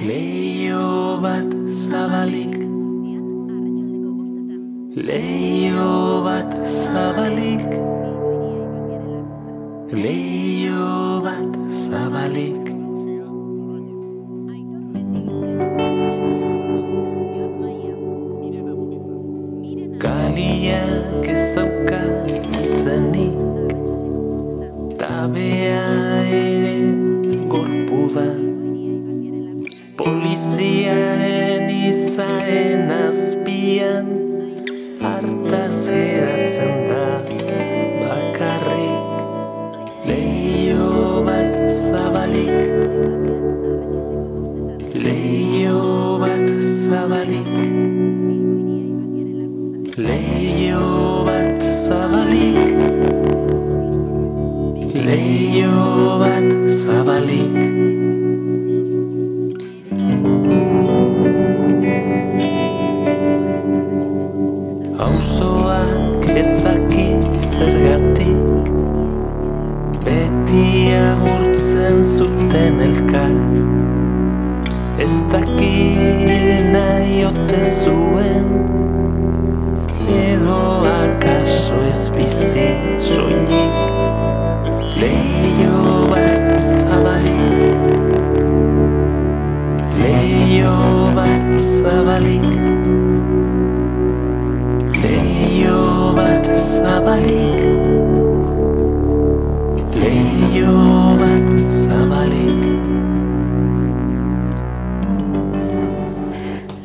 Leio bat zabalik. Leio bat zabalik. Leio bat zabalik Leio bat zabalik Leio bat zabalik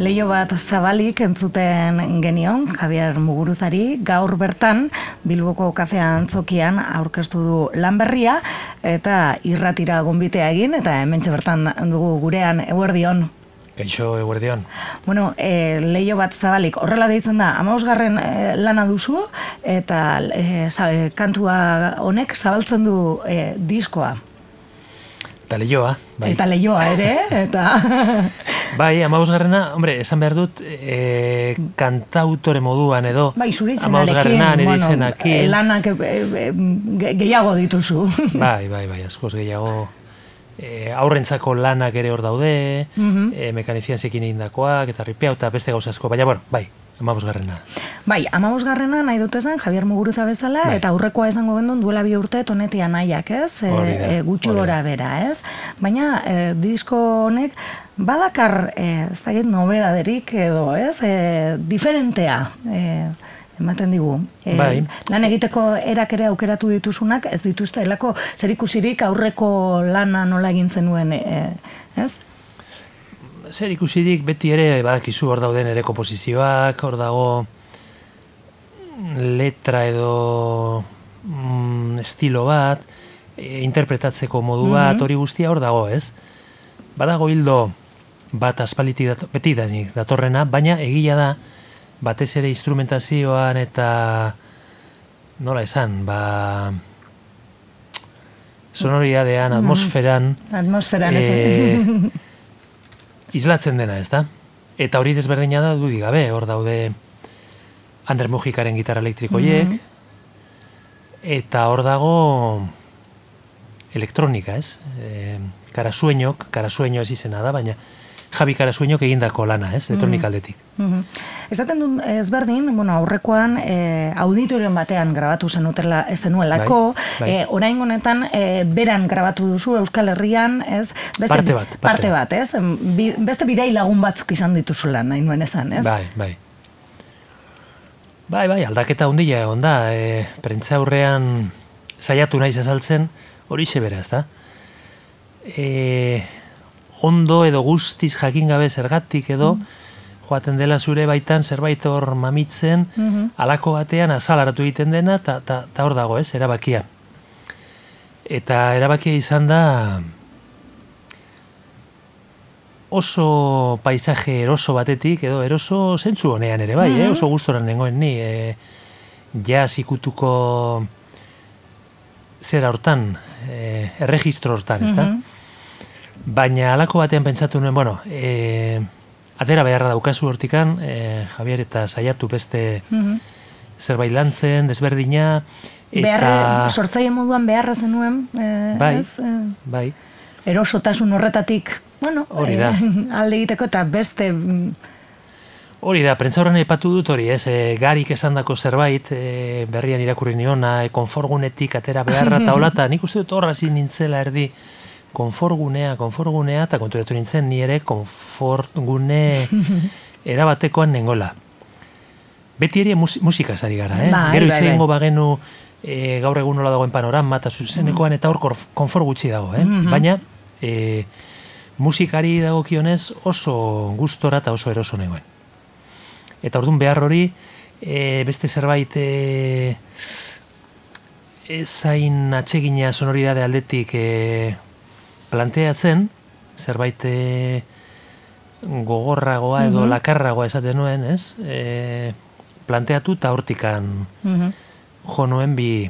Leio bat zabalik entzuten genion, Javier Muguruzari, gaur bertan Bilboko kafea antzokian aurkeztu du lan berria eta irratira gonbitea egin eta hementxe bertan dugu gurean eguerdion. Gaixo eguerdion. Bueno, e, leio bat zabalik, horrela deitzen da, amausgarren e, lana duzu eta e, za, e, kantua honek zabaltzen du e, diskoa. Eta leioa, bai. Eta leioa ere, eta... Bai, amabosgarrena, hombre, esan behar dut, e, kantautore moduan edo, Bai, zure izenarekin, nire bueno, izenakin. lanak e, e, ge- gehiago dituzu. Bai, bai, bai, askoz gehiago. E, aurrentzako lanak ere hor daude, Mhm. e, mekanizianzekin egindakoak, eta ripea, eta beste gauza asko, baina, bueno, bai, amabosgarrena. Bai, amabosgarrena nahi dut esan, Javier Muguruza bezala, Bai. eta aurrekoa esango gendun duela bi urte tonetia nahiak, ez? E, e, gutxi gora bera, ez? Baina e, disko honek badakar, e, ez dakit nobedaderik edo, ez? E, diferentea, e, ematen digu. E, Bai. Lan egiteko erak ere aukeratu dituzunak, ez dituzte helako zerikusirik aurreko lana nola egin zenuen, e, ez? Zer ikusirik beti ere badakizu hor dauden ere komposizioak, hor dago letra edo mm, estilo bat, e, interpretatzeko modu bat, hori guztia hor dago, ez? Badago hildo bat aspaliti dat, beti danik datorrena, baina egia da batez ere instrumentazioan eta nola esan, ba sonoridadean, atmosferan, Atmosferan, ez? islatzen dena, ez da? Eta hori desberdina da dudik gabe, hor daude Ander Mujikaren gitarra elektrikoiek, eta hor dago elektronika, ez? E, karasueñok, karasueño ez izena da, baina Javi Karasueñok egindako lana, ez? Elektronika aldetik. Mhm. Esaten dut ezberdin, bueno, aurrekoan e, auditorion batean grabatu zenutela zenuelako, Bai, bai. e, orain honetan e, beran grabatu duzu Euskal Herrian, ez? Parte bat, parte parte bat, ez? Bi, beste bidei lagun batzuk izan dituzula, nahi nuen esan, ez? Bai, bai. Bai, bai, aldaketa handia egon da. E, prentza aurrean saiatu naiz azaltzen, hori bera, ez da? E, ondo edo guztiz jakin gabe zergatik edo, joaten dela zure baitan zerbait hor mamitzen, halako batean azalaratu egiten dena, eta ta, ta hor dago, ez, erabakia. Eta erabakia izan da oso paisaje eroso batetik, edo eroso zentzu honean ere bai, eh? oso gustoran nengoen ni, e, jazz ikutuko zera hortan, e, erregistro hortan, ez da? Baina halako batean pentsatu nuen, bueno, e, atera beharra daukazu hortikan, e, Javier eta saiatu beste zerbait lantzen, desberdina, eta... Beharra, sortzaile moduan beharra zenuen, e, Bai, ez? E, bai. erosotasun horretatik, bueno, Hori da. eh, alde egiteko eta beste mm, Hori da, prentzaurren aipatu dut hori, ez, e, garik esandako zerbait, e, berrian irakurri niona, e, konforgunetik atera beharra eta hola, nik uste dut horra nintzela erdi, konforgunea, konforgunea, eta konturatu nintzen ni ere konforgune erabatekoan nengola. Beti ere musi, musikaz ari gara, eh? Bai, Gero bai, hitz bai. egingo bagenu e, gaur egun nola dagoen panorama, eta zuzenekoan eta hor konfor gutxi dago, eh? Baina, e, musikari dagokionez oso gustora eta oso eroso nengoen. Eta orduan behar hori, e, beste zerbait e, ezain atsegina sonoridade aldetik e, planteatzen, zerbait e, gogorragoa edo lakarragoa esaten nuen, ez? E, planteatu eta hortikan mhm. jo nuen bi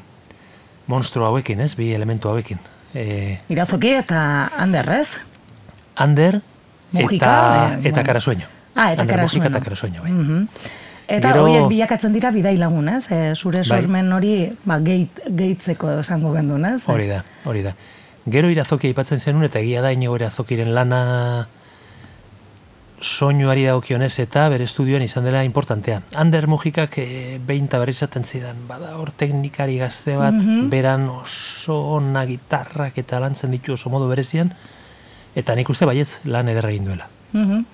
monstru hauekin, ez? Bi elementu hauekin. E, irazoki eta Ander, ez? Ander Mujika, eta, eh, eta karasueño. Ah, eta karasueno. eta karasueño, bai. Mhm. Eta Gero- horiek bilakatzen dira bidai lagun, ez? E, zure Bai. sormen hori ba, geit, gehitzeko esango gendun, ez? Hori da, hori da. Gero irazoki aipatzen zenun eta egia da inigo irazokiren lana soinuari dagokionez eta bere estudioan izan dela importantea. Ander Mujikak e, behin eta berriz esaten zidan, bada hor teknikari gazte bat, beran oso ona gitarrak eta lantzen ditu oso modu berezian, eta nik uste baietz lan ederra egin duela. Mhm.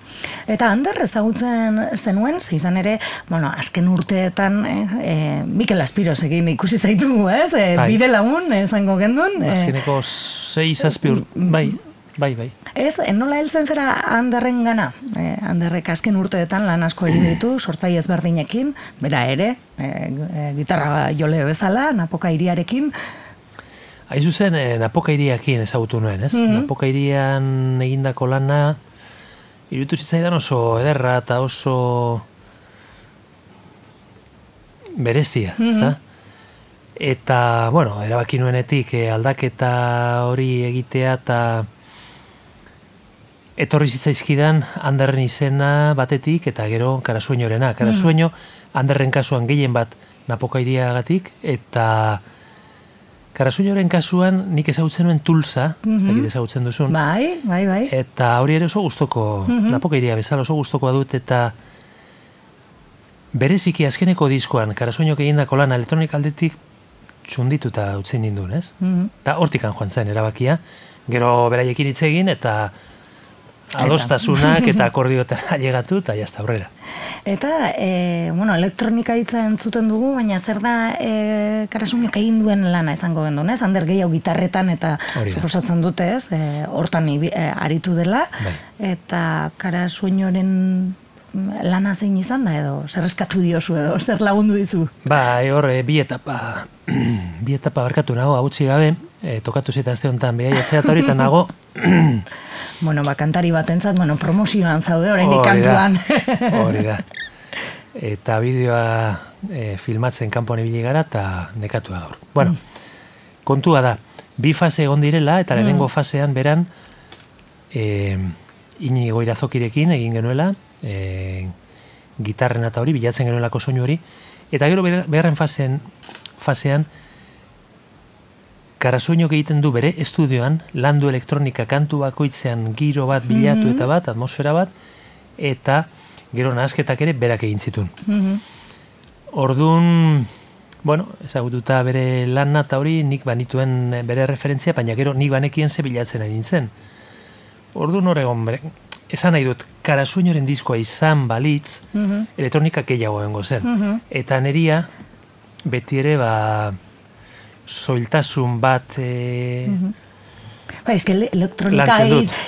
Eta Ander ezagutzen zenuen, ze izan ere, bueno, azken urteetan eh, Mikel Aspiros egin ikusi zaitu, ez? Eh, Bai. bide lagun, esango gendun. Azkeneko sei zazpi ur... Bai, bai, bai. Ez, nola heltzen zera Anderren gana? Eh, Anderrek azken urteetan lan asko egin ditu, sortzai ezberdinekin, bera ere, eh, eh, gitarra jole bezala, napoka iriarekin, Hain zuzen, eh, Napoka iriakin ezagutu nuen, ez? Napoka irian egindako lana, iruditu zitzaidan oso ederra eta oso berezia, ezta? Eta, bueno, erabaki nuenetik eh, aldaketa hori egitea eta etorri zitzaizkidan Anderren izena batetik eta gero Karasueñorena. Karasueño Anderren kasuan gehien bat Napoka iriagatik eta Karasueñoren kasuan nik ezagutzen nuen Tulsa, ez dakit ezagutzen duzun. bai, bai, bai. Eta hori ere oso gustoko, napoka iria bezala oso gustokoa dut eta bereziki azkeneko diskoan karasueñok egindako lana elektronik aldetik txundituta utzi nindun, ez? Mhm. Eta hortikan joan zen erabakia, gero beraiekin hitz egin eta adostasunak eta akordiotara llegatu eta jazta aurrera. Eta, e, bueno, elektronika hitza entzuten dugu, baina zer da e, karasuñok egin duen lana izango gendun, ez? Ander gehiago gitarretan eta suposatzen dute, ez? E, hortan e, aritu dela, Bai. eta karasuñoren lana zein izan da edo, zer eskatu diozu edo, zer lagundu dizu? Ba, hor, e, bi etapa, bi etapa barkatu nago, hau gabe, e, tokatu zita azte honetan eta hori eta nago, Bueno, ba, kantari batentzat, bueno, promozioan zaude, oraindik Hori da, kantuan. Hori da. Eta bideoa e, filmatzen kanpoan ibili gara eta nekatua gaur. Bueno, kontua da, bi fase egon direla eta lehenengo fasean beran e, inigo irazokirekin egin genuela, e, gitarren eta hori, bilatzen genuelako soinu hori, eta gero beharren fasean, fasean Karasueñok egiten du bere estudioan, landu elektronika kantu bakoitzean giro bat bilatu eta bat, atmosfera bat, eta gero nahasketak ere berak egin zituen. Mhm. Orduan, bueno, ezagututa bere lana eta hori nik banituen bere referentzia, baina gero nik banekien ze bilatzen ari nintzen. Orduan horregon, bere, esan nahi dut, karasueñoren diskoa izan balitz, Mhm. elektronika gehiago egongo zen. Eta neria, beti ere, ba, soiltasun bat, e, Ba, eske ele- elektronika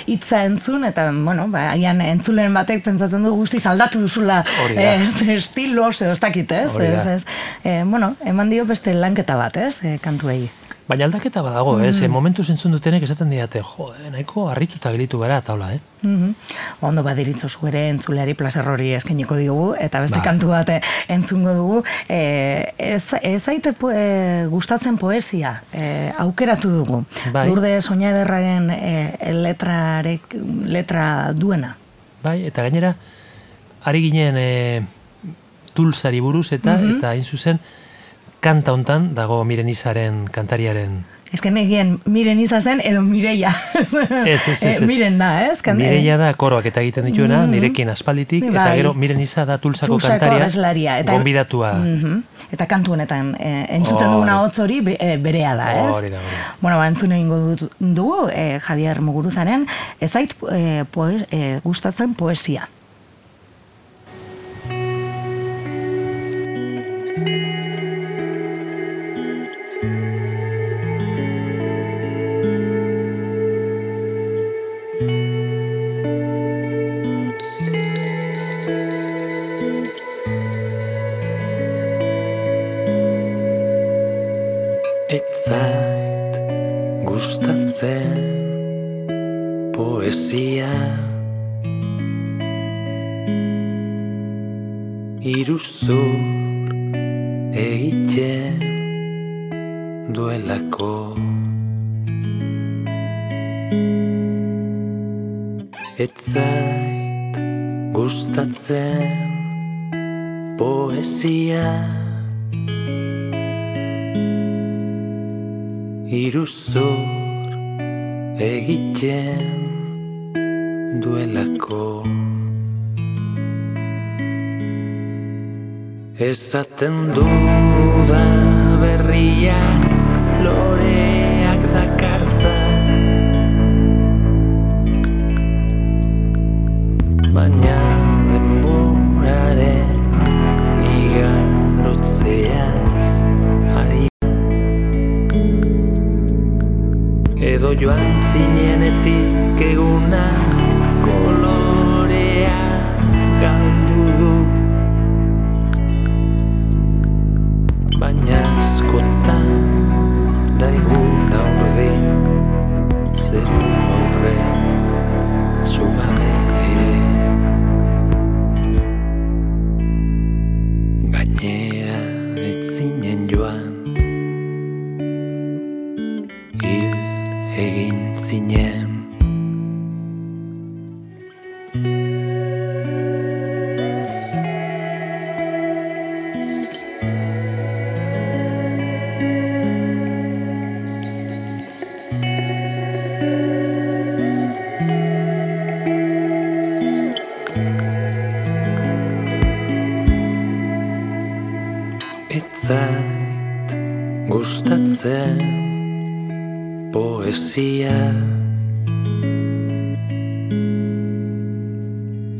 hitza entzun, eta, bueno, ba, agian entzulen batek pentsatzen du guztiz aldatu duzula ez, estilos edo ez dakit, ez? Ez, ez. E, bueno, eman dio beste lanketa bat, ez, e, kantuei. Baina aldaketa badago, ez? Mm. Momentu zentzun dutenek esaten diate, jo, eh, nahiko harrituta gelitu gara, taula, eh? Mhm. Ondo badiritzo zu ere entzuleari plazer hori eskainiko diogu eta beste Ba. kantu bat eh, entzungo dugu. E, ez, ez aite po, e, gustatzen poesia e, aukeratu dugu. Bai. Lurde soña ederraren e, letrarek, letra duena. Bai, eta gainera, ari ginen e, tulsari buruz eta, eta hain zuzen, kanta hontan dago Miren Izaren kantariaren Ezken egien miren izazen edo mireia. Ez, ez, ez, ez. Eh, miren da, ez? Kan- Mireia da koroak eta egiten dituena, Mhm. nirekin aspalditik, eta Bai. gero miren iza da tulsako Tulsako kantaria, abeslaria, eta- gonbidatua. Mhm. Eta kantu honetan eh, entzuten Hori. duguna hotz hori be- eh, berea da, ez? Hori da, hori. Bueno, ba, entzun egingo dut- dugu eh, Javier Muguruzaren, ez zait eh, poe, eh, gustatzen poesia. Duelako Ez zait gustatzen poesia. Iruzur egiten duelako. Esaten du da berriak loreak dakartza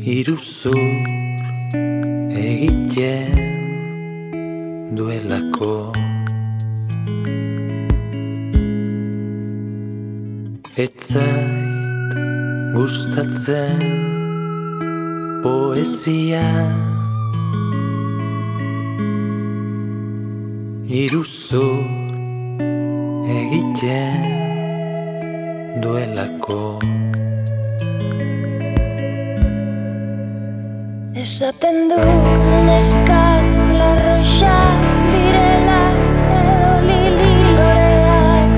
Iruzur egiten duelako. Ez zait gustatzen poesia. Iruzur egiten duelako. Esaten du neskak larroxa direla edo lili loreak.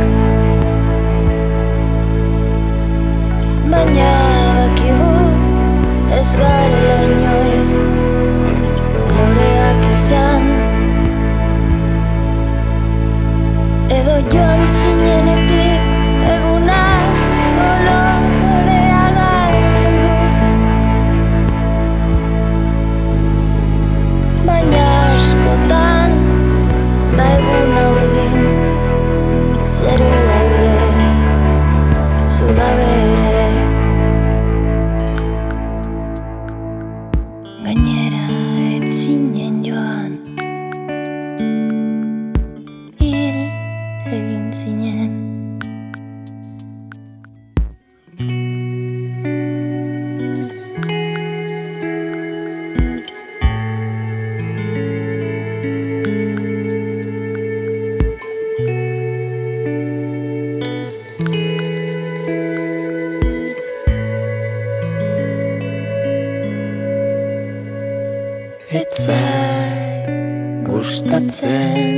Baina bakigu ez garela Ez zait gustatzen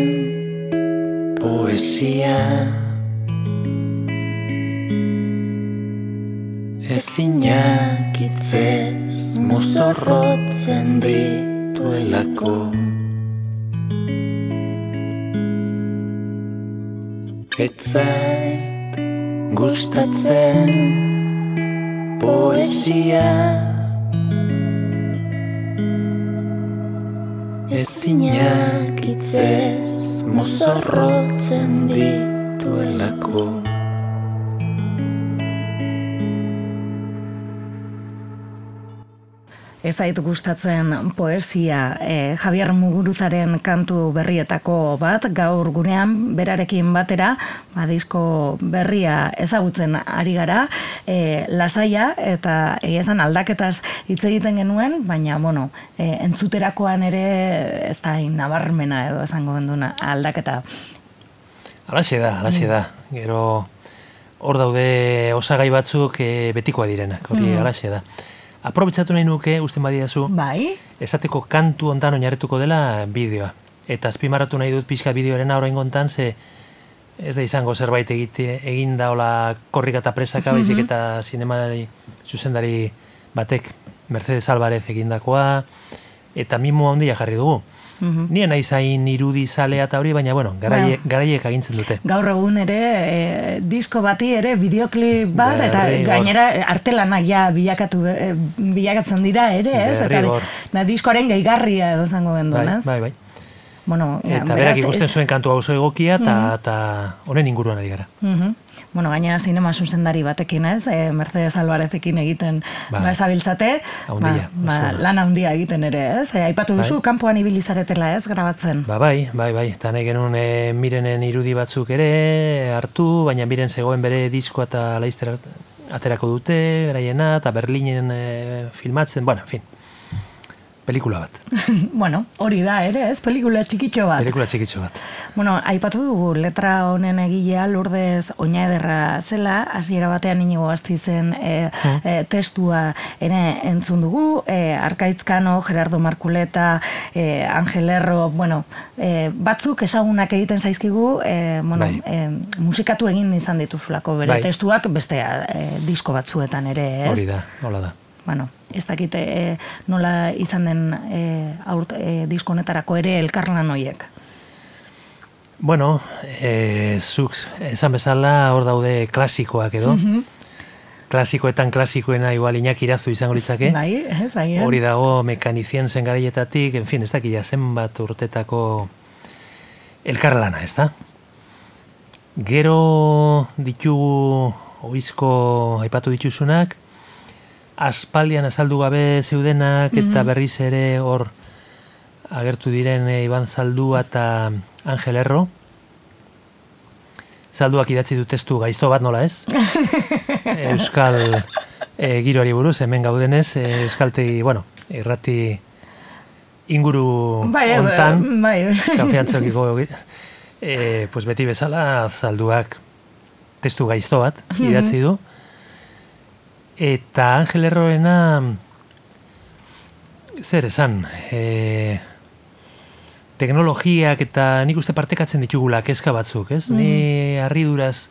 poesia. Ezinak itzez mozorrotzen dituelako. Etzait gustatzen poesia Ezinak itzez mozorrotzen dituelako Ez zait gustatzen poesia e, Javier Muguruzaren kantu berrietako bat, gaur gunean berarekin batera, ba, disko berria ezagutzen ari gara, e, lasaia eta esan aldaketaz hitz egiten genuen, baina bueno, e, entzuterakoan ere ez da nabarmena edo esango genduna aldaketa. Alaxe da, alaxe da. Gero hor daude osagai batzuk e, betikoa direnak, hori Mm. alaxe da. Aprobetsatu nahi nuke, usten badiazu, Bai? esateko kantu ontan oinarrituko dela bideoa. Eta azpimarratu nahi dut pixka bideoaren aurrein gontan, ze ez da izango zerbait egite, egin da hola korrika eta presaka, baizik eta zinemari zuzendari batek Mercedes Alvarez egindakoa, eta mimo handia jarri dugu. Nien nahi zain irudi zalea eta hori, baina bueno, garaie, Bueno. garaiek agintzen dute. Gaur egun ere e, disko bati ere bideoklip bat eta gainera artelanak ja bilakatu e, bilakatzen dira ere, ez? Eta da diskoaren gehigarria edo zango Bai, ez? bai, bai. Bueno, Eta berak ikusten zuen kantu hau oso egokia eta eta honen inguruan ari gara. Mhm. Bueno, gainera sinema zuzendari batekin, ez? E, Mercedes Alvarezekin egiten Bai. ba, esabiltzate, Haundia, ba, ba, oso. lan handia egiten ere, ez? E, aipatu duzu, Bai. kanpoan ibili zaretela, ez, grabatzen. Ba, bai, bai, bai. Eta nahi genuen e, mirenen irudi batzuk ere hartu, baina miren zegoen bere diskoa eta laizter aterako dute, beraiena, eta Berlinen e, filmatzen, bueno, en fin. Pelikula bat. bueno, hori da ere, ez? Pelikula txikitxo bat. Pelikula txikitxo bat. Bueno, aipatu dugu letra honen egilea Lourdes Oña ederra zela, hasiera batean inigo zen e, e, testua ere entzun dugu, e, Arkaitzkano, Gerardo Markuleta, e, Angel Erro, bueno, e, batzuk ezagunak egiten zaizkigu, e, bueno, Bai. e, musikatu egin izan dituzulako bere Bai. testuak beste e, disko batzuetan ere, ez? Hori da, hola da. Bueno, ez dakite e, nola izan den e, aurt, e, disko honetarako ere elkarlan hoiek. Bueno, e, zuk esan bezala hor daude klasikoak edo. Klasikoetan klasikoena igual Iñaki Irazu izango litzake. Bai, ez, agian. Hori dago mekanicien zen garaietatik, en fin, ez dakila zenbat urtetako elkarlana, ez da? Gero ditugu oizko aipatu dituzunak, aspaldian azaldu gabe zeudenak eta berriz ere hor agertu diren eh, Iban Zaldua eta Angel Erro. Zalduak idatzi du testu gaizto bat nola ez? Euskal e, giroari buruz, hemen gaudenez, e, euskaltegi, bueno, irrati inguru Bai, eh, hontan, bai. konfiantzokiko e, pues beti bezala zalduak testu gaizto bat idatzi du. Eta Angel Erroena zer esan, e, teknologiak eta nik uste partekatzen ditugula kezka batzuk, ez? Ni harriduraz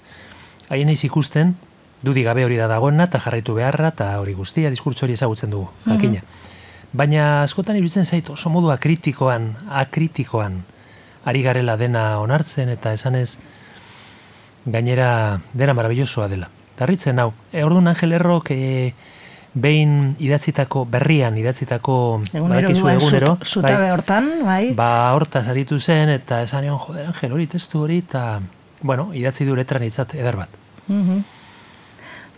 haien naiz ikusten, dudi gabe hori da dagoena, eta jarraitu beharra, eta hori guztia, diskurtso hori ezagutzen dugu, jakina. Baina askotan iruditzen zait oso modua kritikoan, akritikoan, ari garela dena onartzen, eta esanez gainera dena marabillosoa dela. Tarritzen hau, e, orduan Angel Errok e, behin idatzitako, berrian idatzitako, Egunero badakizu duen egunero, zut- zutabe hortan, bai. Ba, hortaz aritu zen, eta esan egon, joder, Angel, hori testu hori, eta, bueno, idatzi du letran itzat, eder bat. Mhm.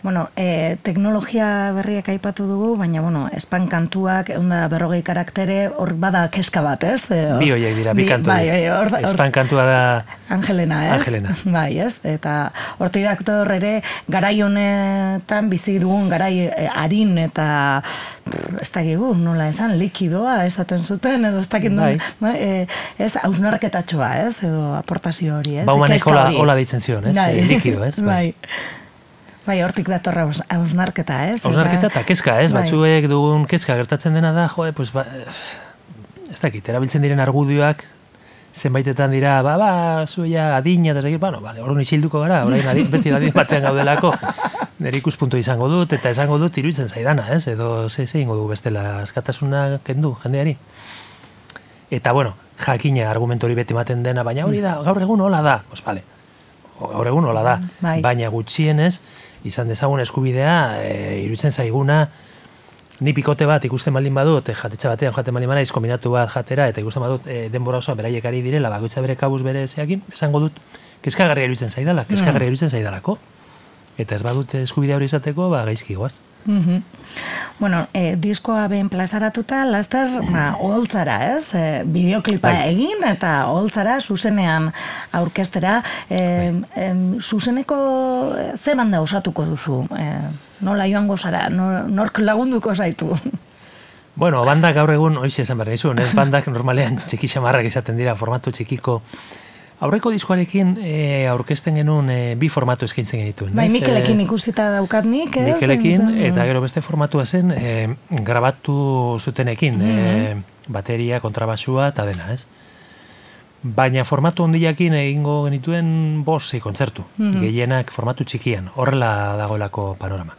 Bueno, e, teknologia berriak aipatu dugu, baina, bueno, espan kantuak, eunda berrogei karaktere, hor bada keska bat, ez? E, hor- Bi horiek dira, bi kantu. Bai, bai, hor, hor, Espan kantua da, Angelena, ez? Angelena. Bai, ez? Eta hortik daktor ere garai honetan bizi dugun garai eh, arin eta pff, ez dakigu, nola esan, likidoa esaten zuten, edo ez dakit Bai. bai. e, ez, hausnarketatxoa, ez? Edo aportazio hori, ez? baumanek Kezka hola, deitzen zion, ez? Bai. E, likido, ez? Bai. Bai, hortik datorra haus- hausnarketa, ez? Hausnarketa eta kezka, ez? Bai. Batzuek dugun kezka gertatzen dena da, joe, pues, ba, ez dakit, erabiltzen diren argudioak, zenbaitetan dira, ba, ba, zuia adina, eta ez dakit, bueno, vale, orduan isilduko gara, orain adin, besti adin batean gaudelako, nire ikuspuntu izango dut, eta esango dut iruditzen zaidana, ez? Edo ze, ze ingo du bestela askatasuna kendu jendeari. Eta, bueno, jakina argumentu hori beti ematen dena, baina hori da, gaur egun hola da, pues, vale, gaur egun hola da, Bai. baina gutxienez, izan dezagun eskubidea, e, iruditzen zaiguna, ni pikote bat ikusten baldin badut, e, jatetxe batean jaten baldin banaiz, kombinatu bat jatera, eta ikusten badut e, denbora osoa beraiek ari direla, bakoitza bere kabuz bere zeakin, esango dut, kezkagarria iruditzen zaidala, kezkagarria iruditzen zaidalako. Eta ez badut eskubidea hori izateko, ba, gaizki goaz. Mhm. Bueno, e, diskoa behin plazaratuta, laster, ba, oholtzara, ez? E, bideoklipa Bai. egin eta oholtzara zuzenean aurkestera. E, em, zuzeneko e, ze banda osatuko duzu? E, nola joango zara? Nor, nork lagunduko zaitu? Bueno, bandak gaur egun, hoize esan behar nizun, ez bandak normalean txiki xamarrak izaten dira, formatu txikiko. Aurreko diskoarekin e, aurkezten genuen e, bi formatu eskaintzen genituen. bai? Mikelekin E, ikusita daukat nik, ez? Mikelekin, Enten- eta gero beste formatua zen, e, grabatu zutenekin, e, bateria, kontrabasua eta dena, ez? Baina formatu ondiakin egingo genituen bosei kontzertu, gehienak formatu txikian, horrela dagoelako panorama.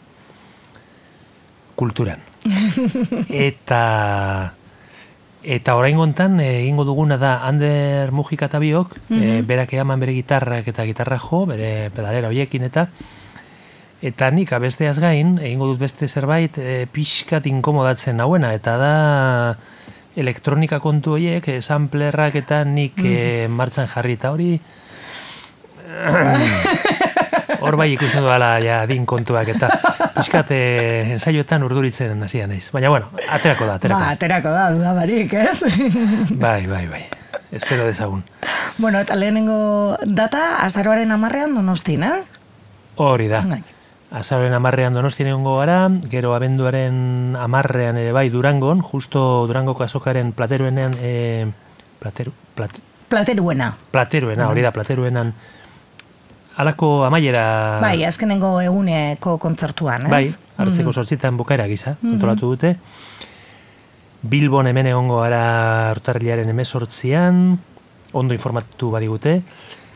Kulturan. eta eta orain gontan egingo duguna da Ander Mujika eta biok, e, berak eaman bere gitarrak eta gitarra jo, bere pedalera hoiekin eta eta nik abesteaz gain, egingo dut beste zerbait e, pixkat inkomodatzen nauena, eta da elektronika kontu horiek, e, samplerrak eta nik e, martxan jarri, eta hori hor bai ikusten duela ja, din kontuak eta pixkat e, ensaioetan urduritzen hasia naiz. Baina bueno, aterako da, aterako. Ba, aterako da, duda barik, ez? Bai, bai, bai. Espero dezagun. bueno, eta lehenengo data, azaroaren amarrean donostin, eh? Hori da. Bai. Azaroren amarrean donostien egongo gara, gero abenduaren amarrean ere bai Durangon, justo Durangoko azokaren plateruenean, e, plateru, plat, Plateruena. plateruena, hori da, plateruenan, alako amaiera, Bai, azkenengo eguneko kontzertuan, ez? bai, hartzeko sortzitan bukaera gisa, antolatu dute. Bilbon hemen egongo gara urtarrilaren emezortzian, ondo informatu badigute,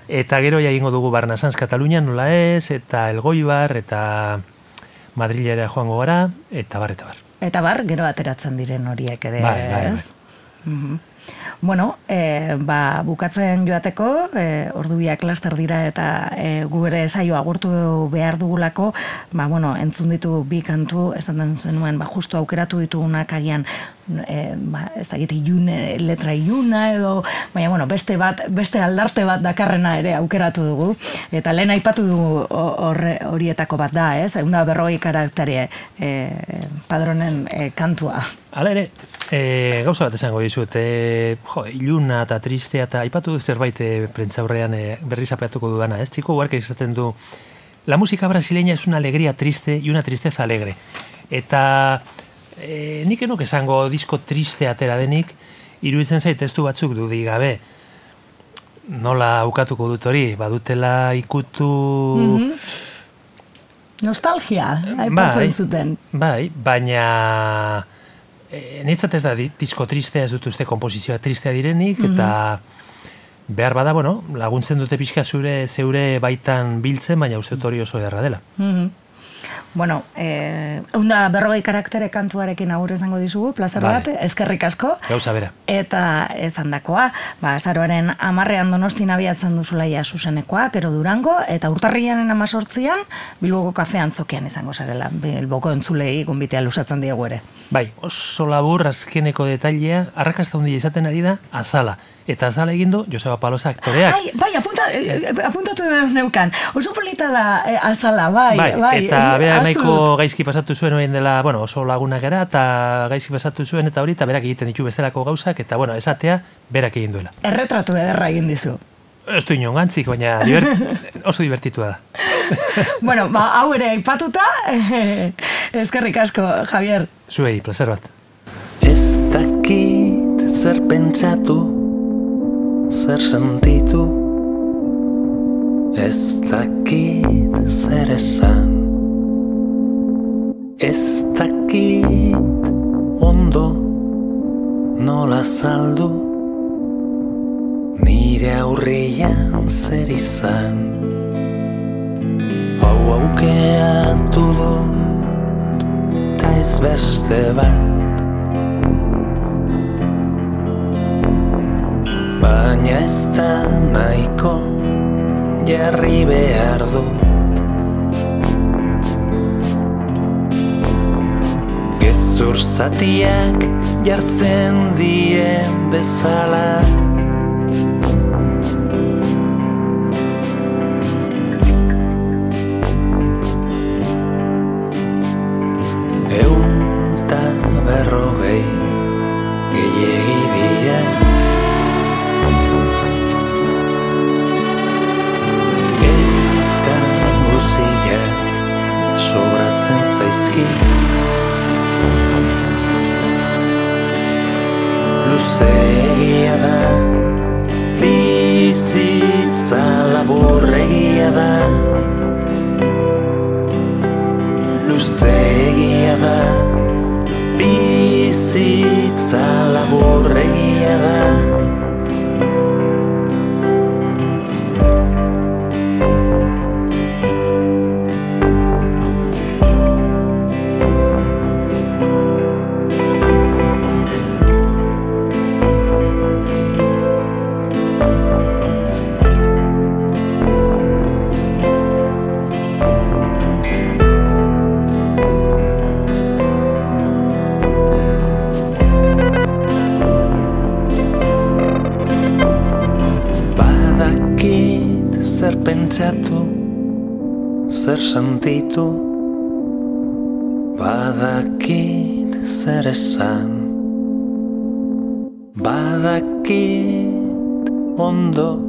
eta gero ja egingo dugu Barnasans Katalunian nola ez, eta Elgoibar, eta Madrilera joango gara, eta bar, eta bar. Eta bar, gero ateratzen diren horiek ere, Bai, bai, ez? Mhm. Bueno, e, ba, bukatzen joateko, e, ordubiak laster dira eta e, gu ere saio agurtu behar dugulako, ba, bueno, entzun ditu bi kantu, esan den zenuen, ba, justu aukeratu ditugunak agian, e, ba, ez ilune, letra iluna edo, baina, bueno, beste bat, beste aldarte bat dakarrena ere aukeratu dugu, eta lehen aipatu dugu horietako bat da, ez? Egun da berrogei karaktere e, padronen e, kantua. Hala ere, e, gauza bat esango dizut, e, jo, iluna eta tristea eta aipatu zerbait e, prentzaurrean e, berriz apeatuko dudana, ez? Txiko Huarka izaten du, la música brasileña es una alegría triste y una tristeza alegre. Eta e, nik enok esango disko triste atera denik, iruditzen zait testu batzuk dudi gabe, nola aukatuko dut hori, badutela ikutu... Nostalgia, aipatzen Bai. zuten. Bai, baina e, niretzat ez da di- disko tristea ez dut uste komposizioa tristea direnik, eta behar bada, bueno, laguntzen dute pixka zure zeure baitan biltzen, baina uste dut hori oso ederra dela. Mhm. Bueno, eh, eunda berrogei karaktere kantuarekin agur esango dizugu, plazer Vale. bat, eskerrik asko. Gauza bera. Eta esan dakoa, ba, azaroaren amarrean donostin abiatzen duzulaia zuzenekoa, gero durango, eta urtarriaren amazortzian, Bilboko kafean zokian izango zarela, Bilboko entzulei gombitea lusatzen diegu ere. Bai, oso labur azkeneko detailea, arrakasta handia izaten ari da, azala. Eta azala egin du Joseba Palosa aktoreak. Ai, bai, apunta, eh, eh, apuntatu neukan. Oso polita da eh, azala, bai, Bai, bai. eta eh, bera nahiko gaizki pasatu zuen orain dela, bueno, oso lagunak gara, eta gaizki pasatu zuen, eta hori, eta berak egiten ditu bestelako gauzak, eta bueno, esatea, berak egin duela. Erretratu ederra egin dizu. Ez du inon gantzik, baina diber, oso divertitua da. bueno, ba, hau ere aipatuta, eskerrik asko, Javier. Zuei, placer bat. Ez dakit zer pentsatu, zer sentitu? Ez dakit zer esan. Ez dakit ondo nola saldu. Nire aurrian zer izan. Hau aukeratu dut ez beste bat Baina ez da nahiko jarri behar dut. Gezur zatiak jartzen dien bezala laburregia da Luzegia da Bizitza laburregia da zer sentitu? Badakit zer esan. Badakit ondo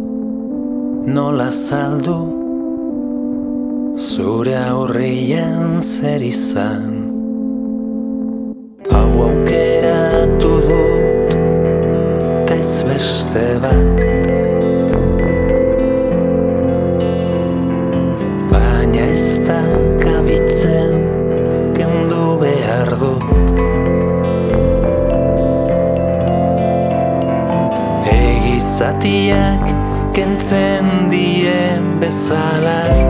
nola zaldu Zure aurrian zer izan. Hau aukeratu dut Tez beste bat kentzen dien bezala